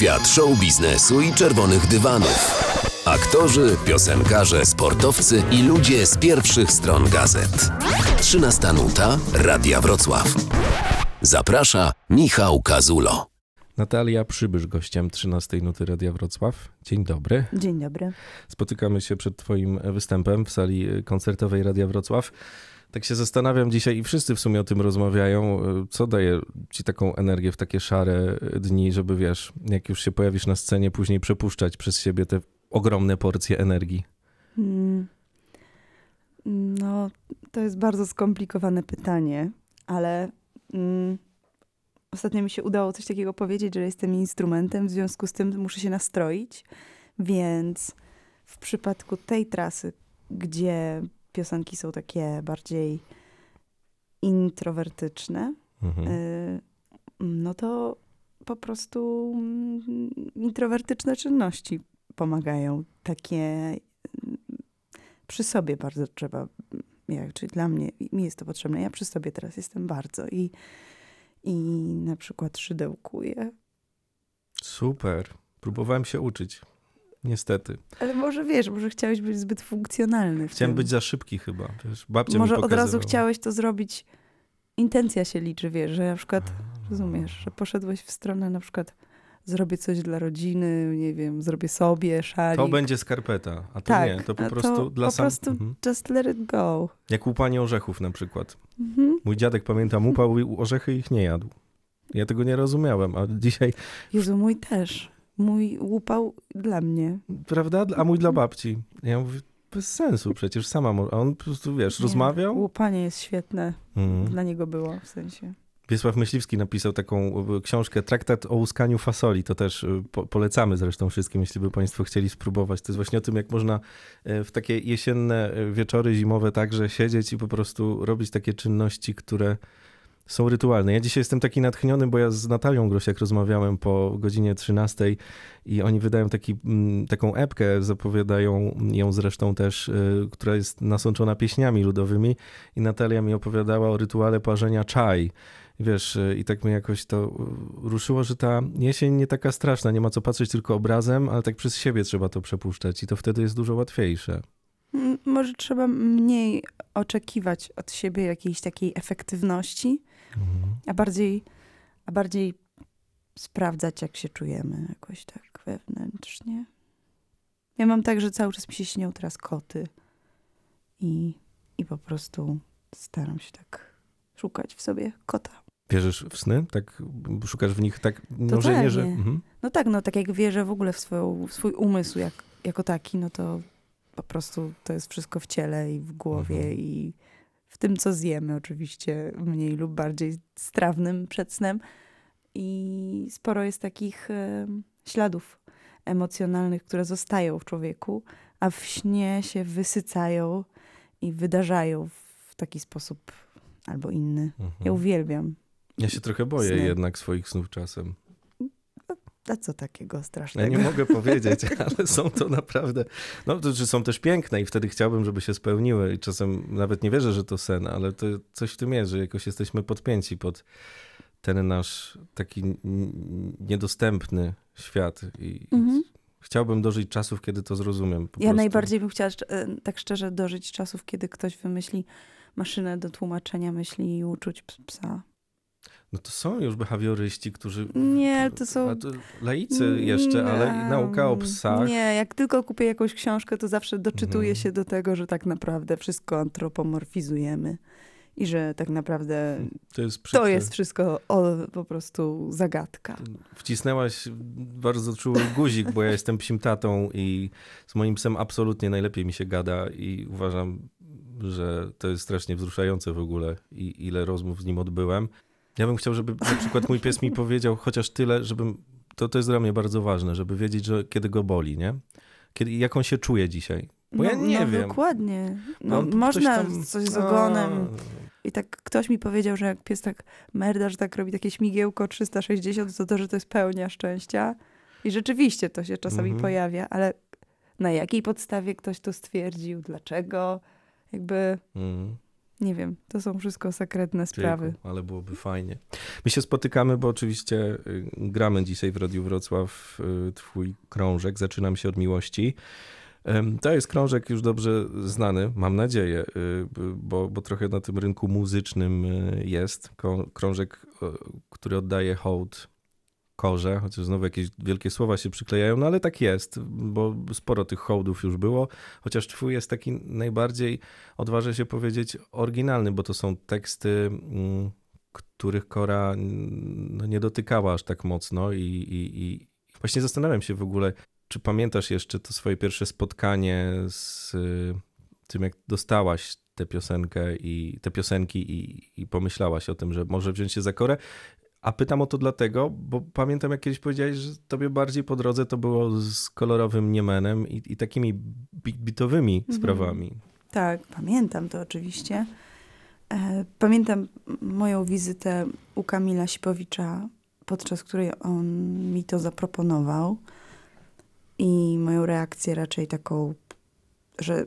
Świat show biznesu i czerwonych dywanów. Aktorzy, piosenkarze, sportowcy i ludzie z pierwszych stron gazet. 13 nuta Radia Wrocław. Zaprasza Michał Kazulo. Natalia Przybysz, gościem 13 Nuty Radia Wrocław. Dzień dobry. Dzień dobry. Spotykamy się przed twoim występem w sali koncertowej Radia Wrocław. Tak się zastanawiam dzisiaj i wszyscy w sumie o tym rozmawiają, co daje ci taką energię w takie szare dni, żeby wiesz, jak już się pojawisz na scenie, później przepuszczać przez siebie te ogromne porcje energii. Mm. No, to jest bardzo skomplikowane pytanie, ale mm, ostatnio mi się udało coś takiego powiedzieć, że jestem instrumentem, w związku z tym muszę się nastroić, więc w przypadku tej trasy, gdzie piosenki są takie bardziej introwertyczne, Mhm. y, no to po prostu mm, introwertyczne czynności pomagają. Takie y, przy sobie bardzo trzeba, jak, czyli dla mnie, mi jest to potrzebne. Ja przy sobie teraz jestem bardzo i, i na przykład szydełkuję. Super. Próbowałem się uczyć. Niestety. Ale może wiesz, może chciałeś być zbyt funkcjonalny. Chciałem tym. być za szybki chyba. Wiesz, babcia Może od razu chciałeś to zrobić. Intencja się liczy, wiesz, że na przykład rozumiesz, że poszedłeś w stronę na przykład zrobię coś dla rodziny, nie wiem, zrobię sobie szalik. To będzie skarpeta, a to tak, nie. To po prostu dla po sam... prostu Mhm. just let it go. Jak łupanie orzechów na przykład. Mhm. Mój dziadek, pamiętam, upał orzechy i ich nie jadł. Ja tego nie rozumiałem, a dzisiaj, Jezu, mój też. Mój łupał dla mnie. prawda? A mój dla babci. Ja mówię, bez sensu przecież, sama, a on po prostu, wiesz, Nie, rozmawiał. Łupanie jest świetne. Mhm. Dla niego było, w sensie. Wiesław Myśliwski napisał taką y, książkę, traktat o łuskaniu fasoli. To też y, po, polecamy zresztą wszystkim, jeśli by Państwo chcieli spróbować. To jest właśnie o tym, jak można y, w takie jesienne wieczory zimowe także siedzieć i po prostu robić takie czynności, które są rytualne. Ja dzisiaj jestem taki natchniony, bo ja z Natalią Grosiak rozmawiałem po godzinie 13 i oni wydają taki, mm, taką epkę, zapowiadają ją zresztą też, y, która jest nasączona pieśniami ludowymi i Natalia mi opowiadała o rytuale parzenia czaj. Wiesz, y, i tak mnie jakoś to y, ruszyło, że ta jesień nie taka straszna, nie ma co patrzeć tylko obrazem, ale tak przez siebie trzeba to przepuszczać i to wtedy jest dużo łatwiejsze. Może trzeba mniej oczekiwać od siebie jakiejś takiej efektywności, a bardziej, a bardziej sprawdzać, jak się czujemy jakoś tak wewnętrznie. Ja mam tak, że cały czas mi się śnią teraz koty i, i po prostu staram się tak szukać w sobie kota. Wierzysz w sny? Tak szukasz w nich tak, no że nie, że... Mhm. No tak, no tak jak wierzę w ogóle w, swoją, w swój umysł jak, jako taki, no to po prostu to jest wszystko w ciele i w głowie Mhm. i w tym, co zjemy oczywiście, mniej lub bardziej strawnym przed snem. I sporo jest takich em, śladów emocjonalnych, które zostają w człowieku, a w śnie się wysycają i wydarzają w taki sposób albo inny. Mhm. Ja uwielbiam. Ja się trochę boję Sny. jednak swoich snów czasem. A co takiego Ja strasznego? nie mogę powiedzieć, ale są to naprawdę. No, to, że są też piękne i wtedy chciałbym, żeby się spełniły. I czasem nawet nie wierzę, że to sen, ale to coś w tym jest, że jakoś jesteśmy podpięci pod ten nasz taki niedostępny świat. I Mhm. chciałbym dożyć czasów, kiedy to zrozumiem. Ja prostu. najbardziej bym chciała e, tak szczerze dożyć czasów, kiedy ktoś wymyśli maszynę do tłumaczenia myśli i uczuć ps- psa. No to są już behawioryści, którzy. Nie, to są- laicy jeszcze, ale nauka o psach. Nie, jak tylko kupię jakąś książkę, to zawsze doczytuję Mhm. się do tego, że tak naprawdę wszystko antropomorfizujemy i że tak naprawdę To jest to jest wszystko o, po prostu zagadka. Wcisnęłaś bardzo czuły guzik, bo ja jestem psim tatą i z moim psem absolutnie najlepiej mi się gada i uważam, że to jest strasznie wzruszające w ogóle i ile rozmów z nim odbyłem. Ja bym chciał, żeby na przykład mój pies mi powiedział chociaż tyle, żebym, to, to jest dla mnie bardzo ważne, żeby wiedzieć, że kiedy go boli, nie? Kiedy, jak on się czuje dzisiaj. Bo ja no, nie no, wiem. Dokładnie. No, No, można tam- coś z ogonem. A, I tak ktoś mi powiedział, że jak pies tak merda, że tak robi takie śmigiełko 360, to to, że to jest pełnia szczęścia. I rzeczywiście to się czasami Mhm. pojawia, ale na jakiej podstawie ktoś to stwierdził, dlaczego? Jakby Mm. Nie wiem, to są wszystko sekretne sprawy. Ale byłoby fajnie. My się spotykamy, bo oczywiście y, gramy dzisiaj w Radiu Wrocław y, twój krążek, Zaczynam się od miłości. To jest krążek już dobrze znany, mam nadzieję, y, bo, bo trochę na tym rynku muzycznym jest. Krążek, który oddaje hołd korze, chociaż znowu jakieś wielkie słowa się przyklejają, no ale tak jest, bo sporo tych hołdów już było, chociaż twój jest taki najbardziej, odważę się powiedzieć, oryginalny, bo to są teksty, mm, których Kora mm, no, nie dotykała aż tak mocno i, i, i właśnie zastanawiam się w ogóle, czy pamiętasz jeszcze to swoje pierwsze spotkanie z y, tym, jak dostałaś tę piosenkę i te piosenki i, i pomyślałaś o tym, że może wziąć się za Korę? A pytam o to dlatego, bo pamiętam, jak kiedyś powiedziałeś, że tobie bardziej po drodze to było z kolorowym Niemenem i, i takimi big bitowymi Mhm. sprawami. Tak, pamiętam to oczywiście. E, Pamiętam moją wizytę u Kamila Sipowicza, podczas której on mi to zaproponował. I moją reakcję raczej taką, że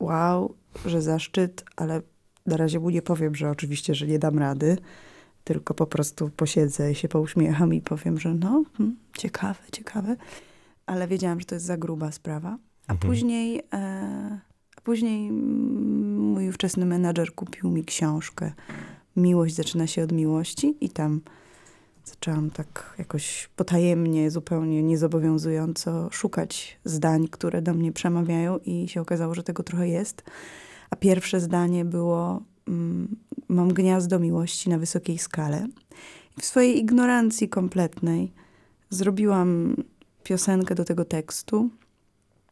wow, że zaszczyt, ale na razie mu nie powiem, że oczywiście, że nie dam rady. Tylko po prostu posiedzę i się pouśmiecham i powiem, że no, hmm, ciekawe, ciekawe. Ale wiedziałam, że to jest za gruba sprawa. A Mhm. później, e, a później mój ówczesny menadżer kupił mi książkę Miłość zaczyna się od miłości i tam zaczęłam tak jakoś potajemnie, zupełnie niezobowiązująco szukać zdań, które do mnie przemawiają i się okazało, że tego trochę jest. A pierwsze zdanie było mam gniazdo miłości na wysokiej skale. W swojej ignorancji kompletnej zrobiłam piosenkę do tego tekstu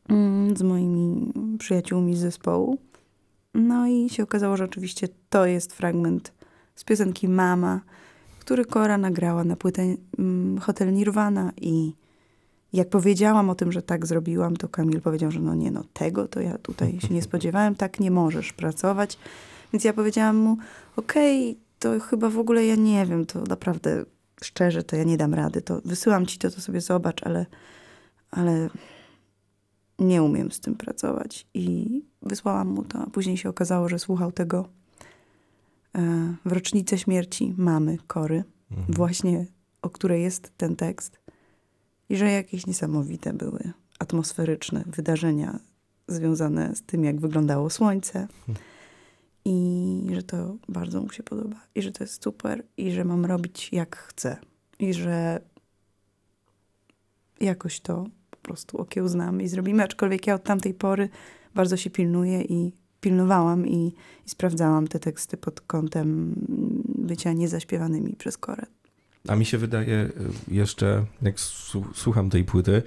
mm, z moimi przyjaciółmi z zespołu. No i się okazało, że oczywiście to jest fragment z piosenki Mama, który Kora nagrała na płytę mm, Hotel Nirvana i jak powiedziałam o tym, że tak zrobiłam, to Kamil powiedział, że no nie, no tego to ja tutaj się nie spodziewałem, tak nie możesz pracować. Więc ja powiedziałam mu, okej, to chyba w ogóle ja nie wiem, to naprawdę szczerze, to ja nie dam rady, to wysyłam ci to, to sobie zobacz, ale, ale nie umiem z tym pracować. I wysłałam mu to, a później się okazało, że słuchał tego e, w rocznicę śmierci mamy Kory, Mhm. właśnie o której jest ten tekst. I że jakieś niesamowite były atmosferyczne wydarzenia związane z tym, jak wyglądało słońce. I że to bardzo mu się podoba. I że to jest super. I że mam robić jak chcę. I że jakoś to po prostu okiełznamy i zrobimy. Aczkolwiek ja od tamtej pory bardzo się pilnuję i pilnowałam i, i sprawdzałam te teksty pod kątem bycia niezaśpiewanymi przez korę. A mi się wydaje y, jeszcze, jak słucham tej płyty,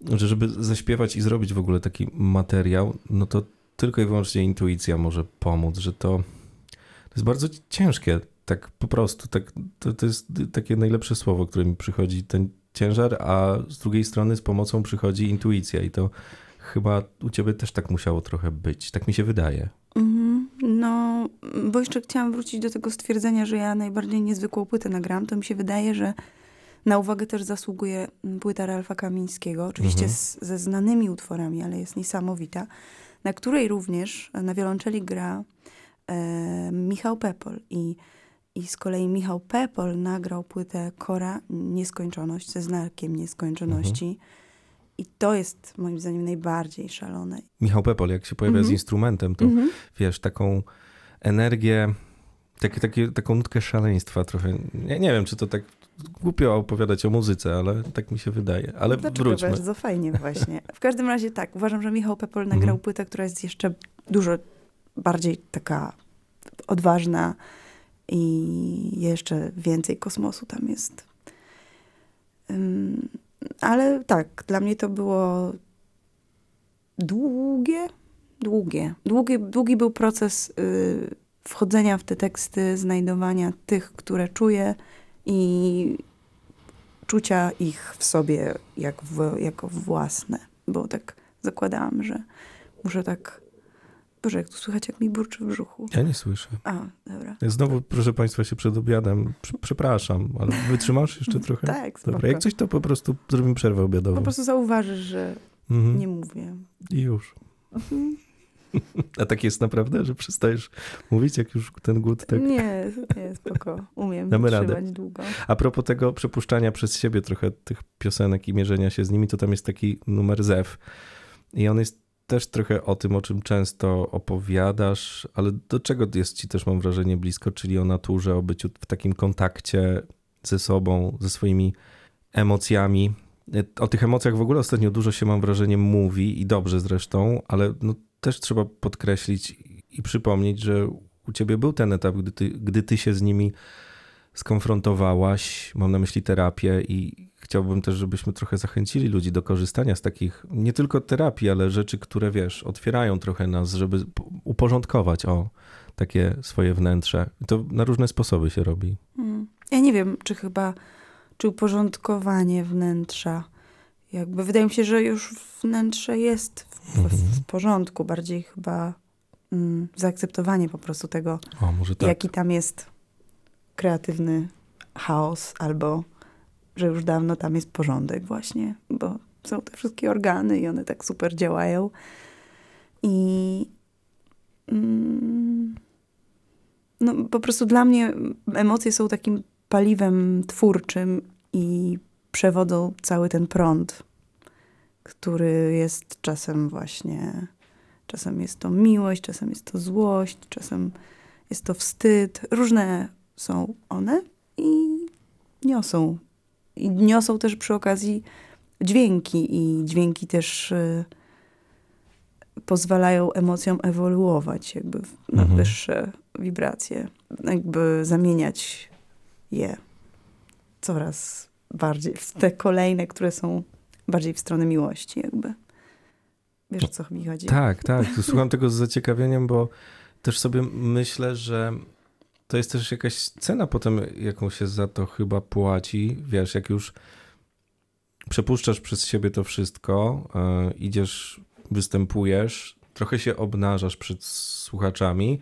że żeby zaśpiewać i zrobić w ogóle taki materiał, no to tylko i wyłącznie intuicja może pomóc, że to, to jest bardzo ciężkie, tak po prostu, tak, to, to jest takie najlepsze słowo, które mi przychodzi, ten ciężar, a z drugiej strony z pomocą przychodzi intuicja i to chyba u ciebie też tak musiało trochę być, tak mi się wydaje. Mhm. No, bo jeszcze chciałam wrócić do tego stwierdzenia, że ja najbardziej niezwykłą płytę nagrałam. To mi się wydaje, że na uwagę też zasługuje płyta Ralfa Kamińskiego, oczywiście Mhm. z, ze znanymi utworami, ale jest niesamowita, na której również na wiolonczeli gra e, Michał Pepol. I, I z kolei Michał Pepol nagrał płytę Kora Nieskończoność ze znakiem nieskończoności. I to jest moim zdaniem najbardziej szalone. Michał Pepol, jak się pojawia z Mhm. instrumentem, to Mhm. wiesz, taką energię, takie, takie, taką nutkę szaleństwa trochę. Nie, nie wiem, czy to tak głupio opowiadać o muzyce, ale tak mi się wydaje. Ale Dlaczego wróćmy. bardzo fajnie właśnie. W każdym razie tak, uważam, że Michał Pepol nagrał Mhm. płytę, która jest jeszcze dużo bardziej taka odważna i jeszcze więcej kosmosu tam jest. Ale tak, dla mnie to było długie, długie. Długi, długi był proces y, wchodzenia w te teksty, znajdowania tych, które czuję i czucia ich w sobie jak w, jako własne. Bo tak zakładałam, że muszę tak... Boże, jak tu słychać, jak mi burczy w brzuchu. Ja nie słyszę. A, dobra. Znowu, proszę Państwa, się przed obiadem. Prz- Przepraszam, ale wytrzymasz jeszcze trochę? Tak, spoko. Dobra, jak coś, to po prostu zrobimy przerwę obiadową. Po prostu zauważysz, że Mhm. nie mówię. I już. A tak jest naprawdę, że przestajesz mówić, jak już ten głód tak... Nie, nie, spoko. Umiem Damy radę. długo. A propos tego przepuszczania przez siebie trochę tych piosenek i mierzenia się z nimi, to tam jest taki numer Zew. I on jest też trochę o tym, o czym często opowiadasz, ale do czego jest ci też, mam wrażenie, blisko, czyli o naturze, o byciu w takim kontakcie ze sobą, ze swoimi emocjami. O tych emocjach w ogóle ostatnio dużo się, mam wrażenie, mówi i dobrze zresztą, ale no, też trzeba podkreślić i przypomnieć, że u ciebie był ten etap, gdy ty, gdy ty się z nimi skonfrontowałaś, mam na myśli terapię i chciałbym też, żebyśmy trochę zachęcili ludzi do korzystania z takich, nie tylko terapii, ale rzeczy, które wiesz, otwierają trochę nas, żeby uporządkować o takie swoje wnętrze. I to na różne sposoby się robi. Hmm. Ja nie wiem, czy chyba, czy uporządkowanie wnętrza, jakby wydaje mi się, że już wnętrze jest w, Mhm. w porządku, bardziej chyba mm, zaakceptowanie po prostu tego, O, tak. jaki tam jest kreatywny chaos, albo że już dawno tam jest porządek właśnie, bo są te wszystkie organy i one tak super działają. I mm, no, po prostu dla mnie emocje są takim paliwem twórczym i przewodzą cały ten prąd, który jest czasem właśnie, czasem jest to miłość, czasem jest to złość, czasem jest to wstyd. Różne są one i niosą. I niosą też przy okazji dźwięki i dźwięki też y, pozwalają emocjom ewoluować jakby na Mhm. wyższe wibracje. Jakby zamieniać je coraz bardziej w te kolejne, które są bardziej w stronę miłości jakby. Wiesz, o co mi chodzi? Tak, tak. Słucham tego z zaciekawieniem, bo też sobie myślę, że to jest też jakaś cena potem, jaką się za to chyba płaci. Wiesz, jak już przepuszczasz przez siebie to wszystko, e, idziesz, występujesz, trochę się obnażasz przed słuchaczami,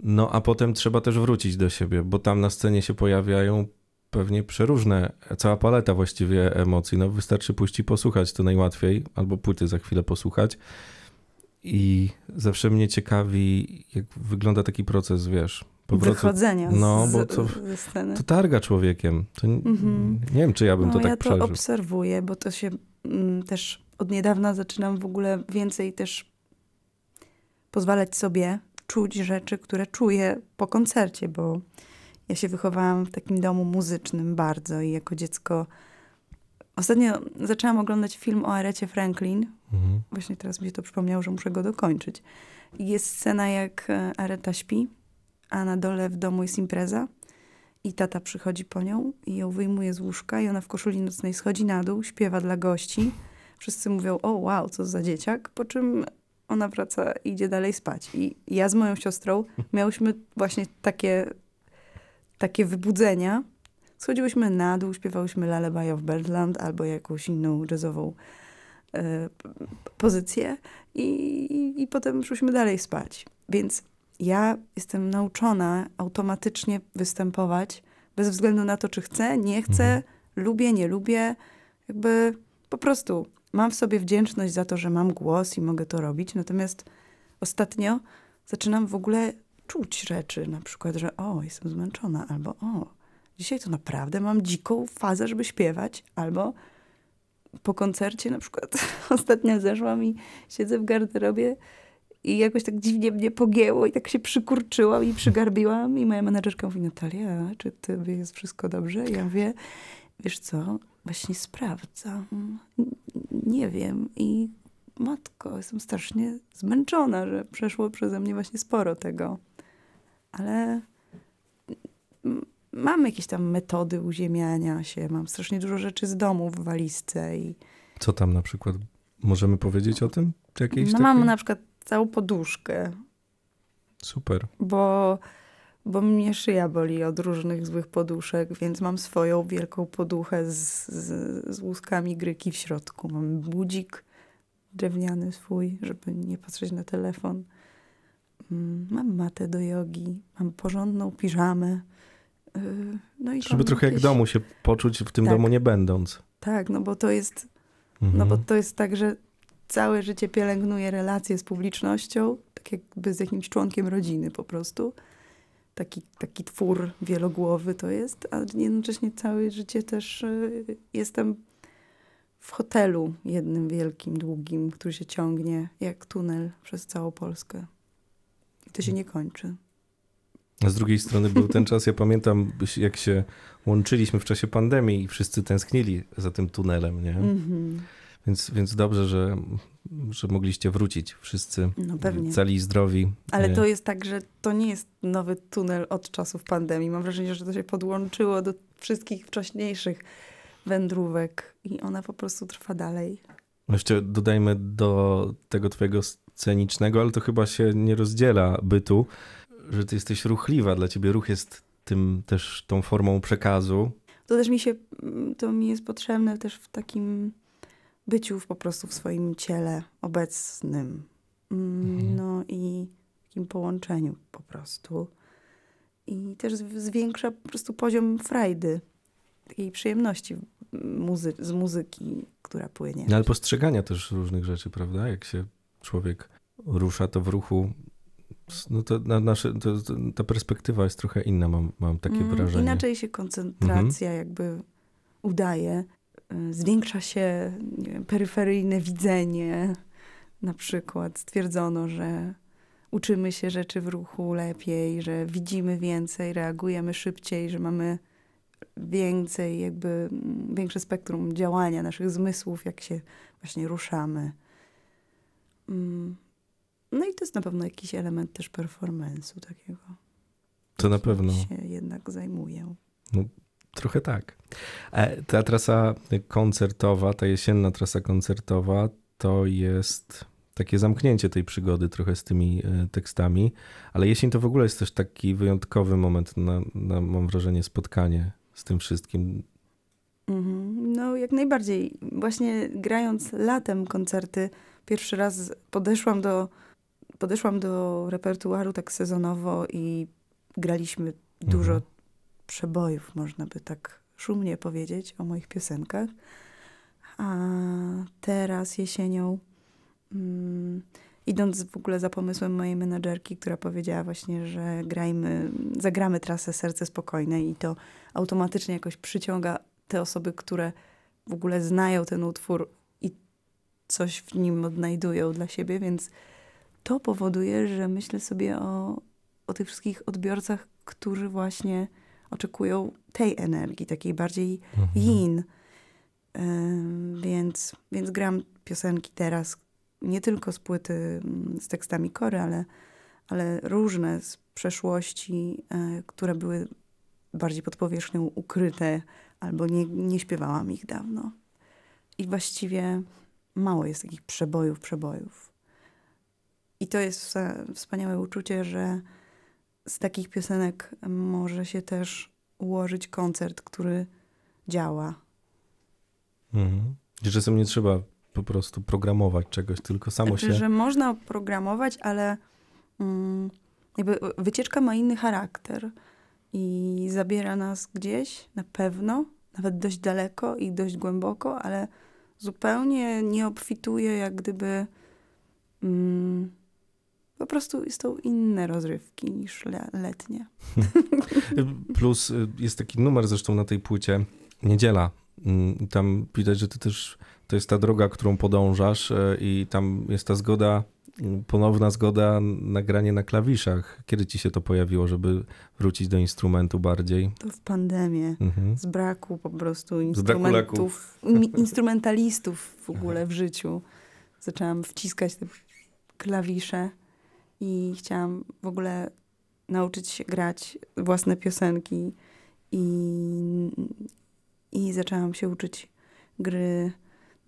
no a potem trzeba też wrócić do siebie, bo tam na scenie się pojawiają pewnie przeróżne, cała paleta właściwie emocji. No wystarczy pójść i posłuchać, to najłatwiej, albo płyty za chwilę posłuchać. I zawsze mnie ciekawi, jak wygląda taki proces, wiesz, powrotu. Wychodzenia No, z, bo to- ze sceny. To targa człowiekiem. To Mhm. Nie wiem, czy ja bym no, to tak ja to przeżył. obserwuję, bo to się mm, też od niedawna zaczynam w ogóle więcej też pozwalać sobie czuć rzeczy, które czuję po koncercie, bo ja się wychowałam w takim domu muzycznym bardzo i jako dziecko ostatnio zaczęłam oglądać film o Arecie Franklin. Mhm. Właśnie teraz mi się to przypomniało, że muszę go dokończyć. Jest scena, jak e, Areta śpi, a na dole w domu jest impreza. I tata przychodzi po nią i ją wyjmuje z łóżka i ona w koszuli nocnej schodzi na dół, śpiewa dla gości. Wszyscy mówią, o wow, co za dzieciak, po czym ona wraca i idzie dalej spać. I ja z moją siostrą miałyśmy właśnie takie, takie wybudzenia. Schodziłyśmy na dół, śpiewałyśmy Lullaby of Birdland albo jakąś inną jazzową e, pozycję i, i, i potem szłyśmy dalej spać. Więc ja jestem nauczona automatycznie występować bez względu na to, czy chcę, nie chcę, lubię, nie lubię. Jakby po prostu mam w sobie wdzięczność za to, że mam głos i mogę to robić. Natomiast ostatnio zaczynam w ogóle czuć rzeczy, na przykład, że o, jestem zmęczona, albo o, dzisiaj to naprawdę mam dziką fazę, żeby śpiewać, albo po koncercie na przykład ostatnio zeszłam i siedzę w garderobie i jakoś tak dziwnie mnie pogięło i tak się przykurczyłam i przygarbiłam i moja menedżerka mówi, Natalia, czy tobie jest wszystko dobrze? I ja mówię, wiesz co, właśnie sprawdzam. Nie wiem i matko, jestem strasznie zmęczona, że przeszło przeze mnie właśnie sporo tego. Ale mam jakieś tam metody uziemiania się, mam strasznie dużo rzeczy z domu w walizce i Co tam na przykład? Możemy powiedzieć o tym? Czy jakieś no takie? mam na przykład całą poduszkę, Super. bo, bo mnie szyja boli od różnych złych poduszek, więc mam swoją wielką poduchę z, z, z łuskami gryki w środku. Mam budzik drewniany swój, żeby nie patrzeć na telefon. Mm, Mam matę do jogi, mam porządną piżamę. Yy, No i Żeby trochę jak w jakieś- domu się poczuć w tym Tak. domu nie będąc. Tak, no bo to jest Mhm. no bo to jest tak, że całe życie pielęgnuję relacje z publicznością, tak jakby z jakimś członkiem rodziny po prostu. Taki, taki twór wielogłowy to jest, a jednocześnie całe życie też y, jestem w hotelu jednym wielkim, długim, który się ciągnie jak tunel przez całą Polskę. To się nie kończy. A z drugiej strony był ten czas, ja pamiętam, jak się łączyliśmy w czasie pandemii i wszyscy tęsknili za tym tunelem, nie? Mhm. Więc, więc dobrze, że, że mogliście wrócić wszyscy No pewnie. cali i zdrowi. Ale to jest tak, że to nie jest nowy tunel od czasów pandemii. Mam wrażenie, że to się podłączyło do wszystkich wcześniejszych wędrówek i ona po prostu trwa dalej. Jeszcze dodajmy do tego twojego scenicznego, ale to chyba się nie rozdziela bytu, że ty jesteś ruchliwa. Dla ciebie ruch jest tym też tą formą przekazu. To też mi się, to mi jest potrzebne też w takim byciu po prostu w swoim ciele obecnym. Mm, No i takim połączeniu po prostu. I też zwiększa po prostu poziom frajdy, takiej przyjemności muzy z muzyki, która płynie. No, ale postrzegania też różnych rzeczy, prawda? Jak się człowiek rusza, to w ruchu. No to, na nasze, to, to, ta perspektywa jest trochę inna, mam, mam takie Mm, wrażenie. Inaczej się koncentracja jakby udaje. Y, Zwiększa się peryferyjne widzenie. Na przykład stwierdzono, że uczymy się rzeczy w ruchu lepiej, że widzimy więcej, reagujemy szybciej, że mamy więcej, jakby mm, większe spektrum działania naszych zmysłów, jak się właśnie ruszamy. Mm. No i to jest na pewno jakiś element też performance'u takiego To na pewno. się jednak zajmuję. Trochę tak. E, Ta trasa koncertowa, ta jesienna trasa koncertowa, to jest takie zamknięcie tej przygody trochę z tymi e, tekstami, ale jesień to w ogóle jest też taki wyjątkowy moment na, na mam wrażenie, spotkanie z tym wszystkim. Mhm. No, jak najbardziej. Właśnie grając latem koncerty, pierwszy raz podeszłam do, podeszłam do repertuaru tak sezonowo i graliśmy dużo Mhm. przebojów, można by tak szumnie powiedzieć o moich piosenkach. A teraz jesienią, mm, idąc w ogóle za pomysłem mojej menadżerki, która powiedziała właśnie, że grajmy, zagramy trasę Serce Spokojne i to automatycznie jakoś przyciąga te osoby, które w ogóle znają ten utwór i coś w nim odnajdują dla siebie, więc to powoduje, że myślę sobie o, o tych wszystkich odbiorcach, którzy właśnie oczekują tej energii, takiej bardziej yin. Ym, więc, więc gram piosenki teraz nie tylko z płyty mm, z tekstami kory, ale, ale różne z przeszłości, e, które były bardziej pod powierzchnią ukryte, albo nie, nie śpiewałam ich dawno. I właściwie mało jest takich przebojów, przebojów. I to jest wspaniałe uczucie, że z takich piosenek może się też ułożyć koncert, który działa. Mhm. Że czasem nie trzeba po prostu programować czegoś, tylko samo Znaczy, się... że można programować, ale mm, jakby wycieczka ma inny charakter i zabiera nas gdzieś na pewno, nawet dość daleko i dość głęboko, ale zupełnie nie obfituje jak gdyby mm, po prostu są inne rozrywki niż le- letnie. Plus y, jest taki numer zresztą na tej płycie, Niedziela. Mm, Tam widać, że ty też, to jest ta droga, którą podążasz y, i tam jest ta zgoda, ponowna zgoda na granie na klawiszach. Kiedy ci się to pojawiło, żeby wrócić do instrumentu bardziej? To w pandemię. Mhm. Z braku po prostu instrumentów, instrumentalistów w ogóle w życiu. Zaczęłam wciskać te klawisze i chciałam w ogóle nauczyć się grać własne piosenki i, i zaczęłam się uczyć gry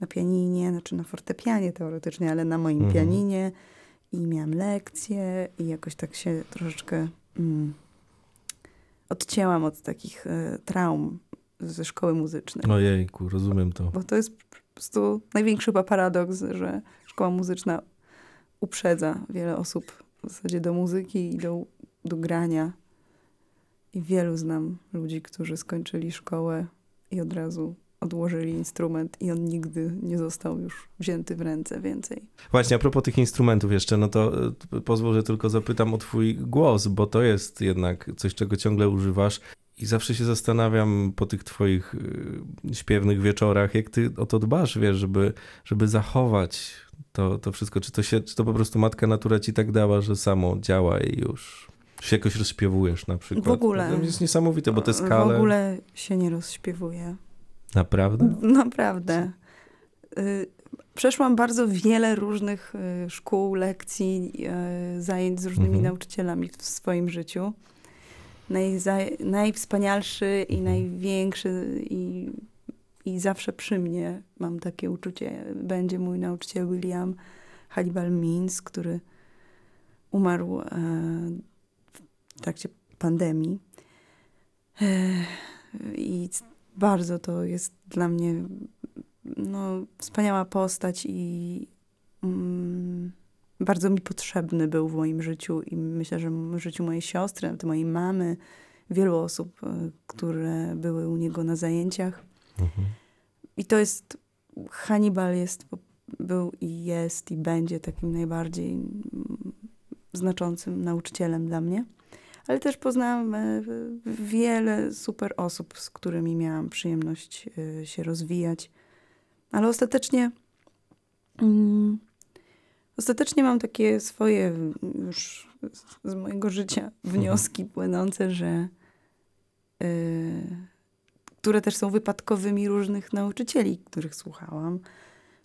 na pianinie, znaczy na fortepianie teoretycznie, ale na moim Mhm. pianinie i miałam lekcje i jakoś tak się troszeczkę mm, odcięłam od takich e, traum ze szkoły muzycznej. Ojejku, rozumiem to. Bo to jest po prostu największy chyba paradoks, że szkoła muzyczna uprzedza wiele osób w zasadzie do muzyki i do, do grania. I wielu znam ludzi, którzy skończyli szkołę i od razu odłożyli instrument i on nigdy nie został już wzięty w ręce więcej. Właśnie, a propos tych instrumentów jeszcze, no to e, pozwól, że tylko zapytam o twój głos, bo to jest jednak coś, czego ciągle używasz. I zawsze się zastanawiam po tych twoich y, śpiewnych wieczorach, jak ty o to dbasz, wiesz, żeby, żeby zachować to, to wszystko. Czy to, się, czy to po prostu matka natura ci tak dała, że samo działa i już się jakoś rozśpiewujesz na przykład? W ogóle. To jest niesamowite, bo te skale... W ogóle się nie rozśpiewuje. Naprawdę? Naprawdę. Y, przeszłam bardzo wiele różnych y, szkół, lekcji, y, zajęć z różnymi Mhm. nauczycielami w swoim życiu. Najza- najwspanialszy i Mhm. największy i, i zawsze przy mnie mam takie uczucie. Będzie mój nauczyciel William Hannibal Means, który umarł e, w trakcie pandemii. E, I bardzo to jest dla mnie no, wspaniała postać i mm, bardzo mi potrzebny był w moim życiu i myślę, że w życiu mojej siostry, mojej mamy, wielu osób, e, które były u niego na zajęciach. Mhm. I to jest, Hannibal jest, był i jest i będzie takim najbardziej mm, znaczącym nauczycielem dla mnie. Ale też poznałam e, wiele super osób, z którymi miałam przyjemność e, się rozwijać. Ale ostatecznie, mm, ostatecznie mam takie swoje już z, mojego życia wnioski płynące, że e, które też są wypadkowymi różnych nauczycieli, których słuchałam,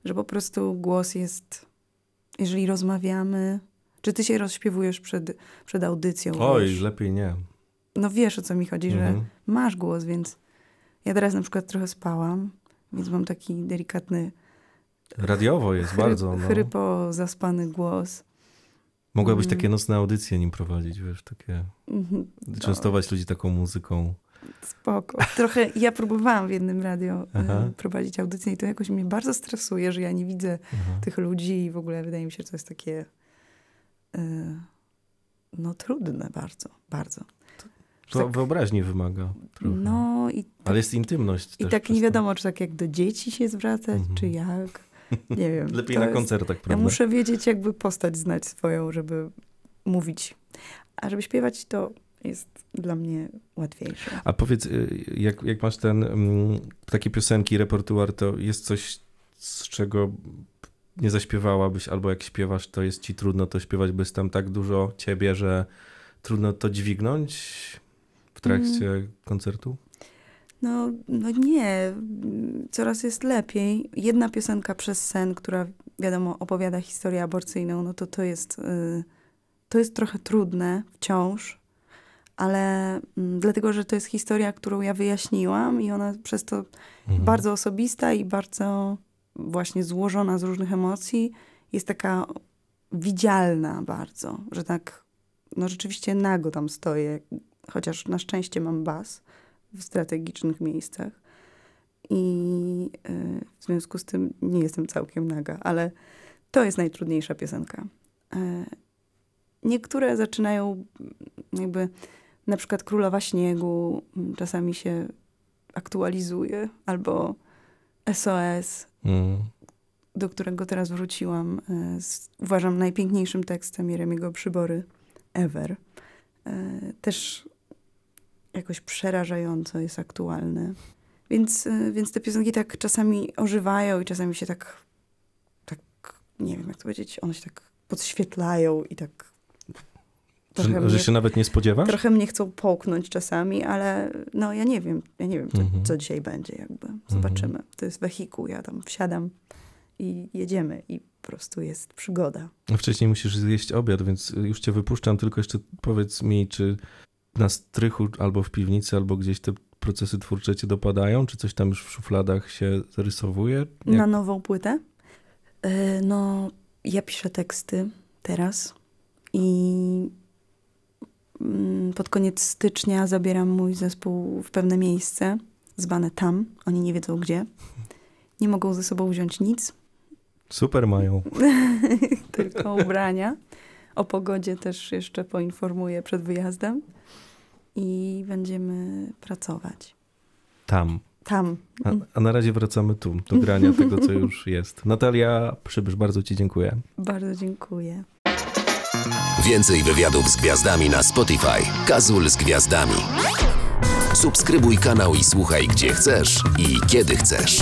że po prostu głos jest, jeżeli rozmawiamy, czy ty się rozśpiewujesz przed, przed audycją? Oj, wiesz? lepiej nie. No wiesz, o co mi chodzi, że Mhm. masz głos, więc ja teraz na przykład trochę spałam, więc mam taki delikatny, Radiowo jest bardzo. No. chrypo zaspany głos. Mogłabyś Mm. takie nocne audycje nim prowadzić, wiesz, takie... Mhm. Częstować ludzi taką muzyką. Spoko. Trochę, ja próbowałam w jednym radio Aha. e, prowadzić audycję i to jakoś mnie bardzo stresuje, że ja nie widzę Aha. tych ludzi i w ogóle wydaje mi się, że to jest takie no trudne bardzo, bardzo. To tak- wyobraźni wymaga trochę. No i Ale jest intymność I tak nie wiadomo, czy tak jak do dzieci się zwracać, Mhm. czy jak. Nie wiem. Lepiej na jest- koncertach, Ja prawda? muszę wiedzieć, jakby postać znać swoją, żeby mówić. A żeby śpiewać, to jest dla mnie łatwiejsze. A powiedz, y, jak, jak masz ten, mm, takie piosenki, repertuar, to jest coś, z czego nie zaśpiewałabyś, albo jak śpiewasz, to jest ci trudno to śpiewać, bo jest tam tak dużo ciebie, że trudno to dźwignąć w trakcie Mm. koncertu? No, no nie, coraz jest lepiej. Jedna piosenka przez sen, która wiadomo opowiada historię aborcyjną, no to to jest, y, to jest trochę trudne wciąż, ale mm, dlatego, że to jest historia, którą ja wyjaśniłam i ona przez to Mhm. bardzo osobista i bardzo właśnie złożona z różnych emocji, jest taka widzialna bardzo, że tak, no rzeczywiście nago tam stoję, chociaż na szczęście mam bas w strategicznych miejscach i y, w związku z tym nie jestem całkiem naga, ale to jest najtrudniejsza piosenka. E, Niektóre zaczynają jakby, na przykład Królowa Śniegu m, czasami się aktualizuje, albo SOS, Mm. do którego teraz wróciłam, e, z, uważam najpiękniejszym tekstem Jeremiego Przybory ever. E, Też jakoś przerażająco jest aktualny. Więc, e, więc te piosenki tak czasami ożywają i czasami się tak, tak, nie wiem jak to powiedzieć, one się tak podświetlają i tak trochę, Że, mnie, się nawet nie spodziewasz? trochę mnie chcą połknąć czasami, ale no ja nie wiem, ja nie wiem, co, Mhm. co dzisiaj będzie jakby. Zobaczymy. To jest wehikuł, ja tam wsiadam i jedziemy i po prostu jest przygoda. Wcześniej musisz zjeść obiad, więc już cię wypuszczam, tylko jeszcze powiedz mi, czy na strychu albo w piwnicy, albo gdzieś te procesy twórcze cię dopadają? Czy coś tam już w szufladach się zarysowuje? Jak... Na nową płytę? E, No, ja piszę teksty teraz i pod koniec stycznia zabieram mój zespół w pewne miejsce, zwane tam. Oni nie wiedzą gdzie. Nie mogą ze sobą wziąć nic, Super mają. tylko ubrania. O pogodzie też jeszcze poinformuję przed wyjazdem i będziemy pracować. Tam. tam. A, a na razie wracamy tu, do grania tego, co już jest. Natalia Przybysz, bardzo ci dziękuję. Bardzo dziękuję. Więcej wywiadów z gwiazdami na Spotify. Kazul z gwiazdami. Subskrybuj kanał i słuchaj gdzie chcesz i kiedy chcesz.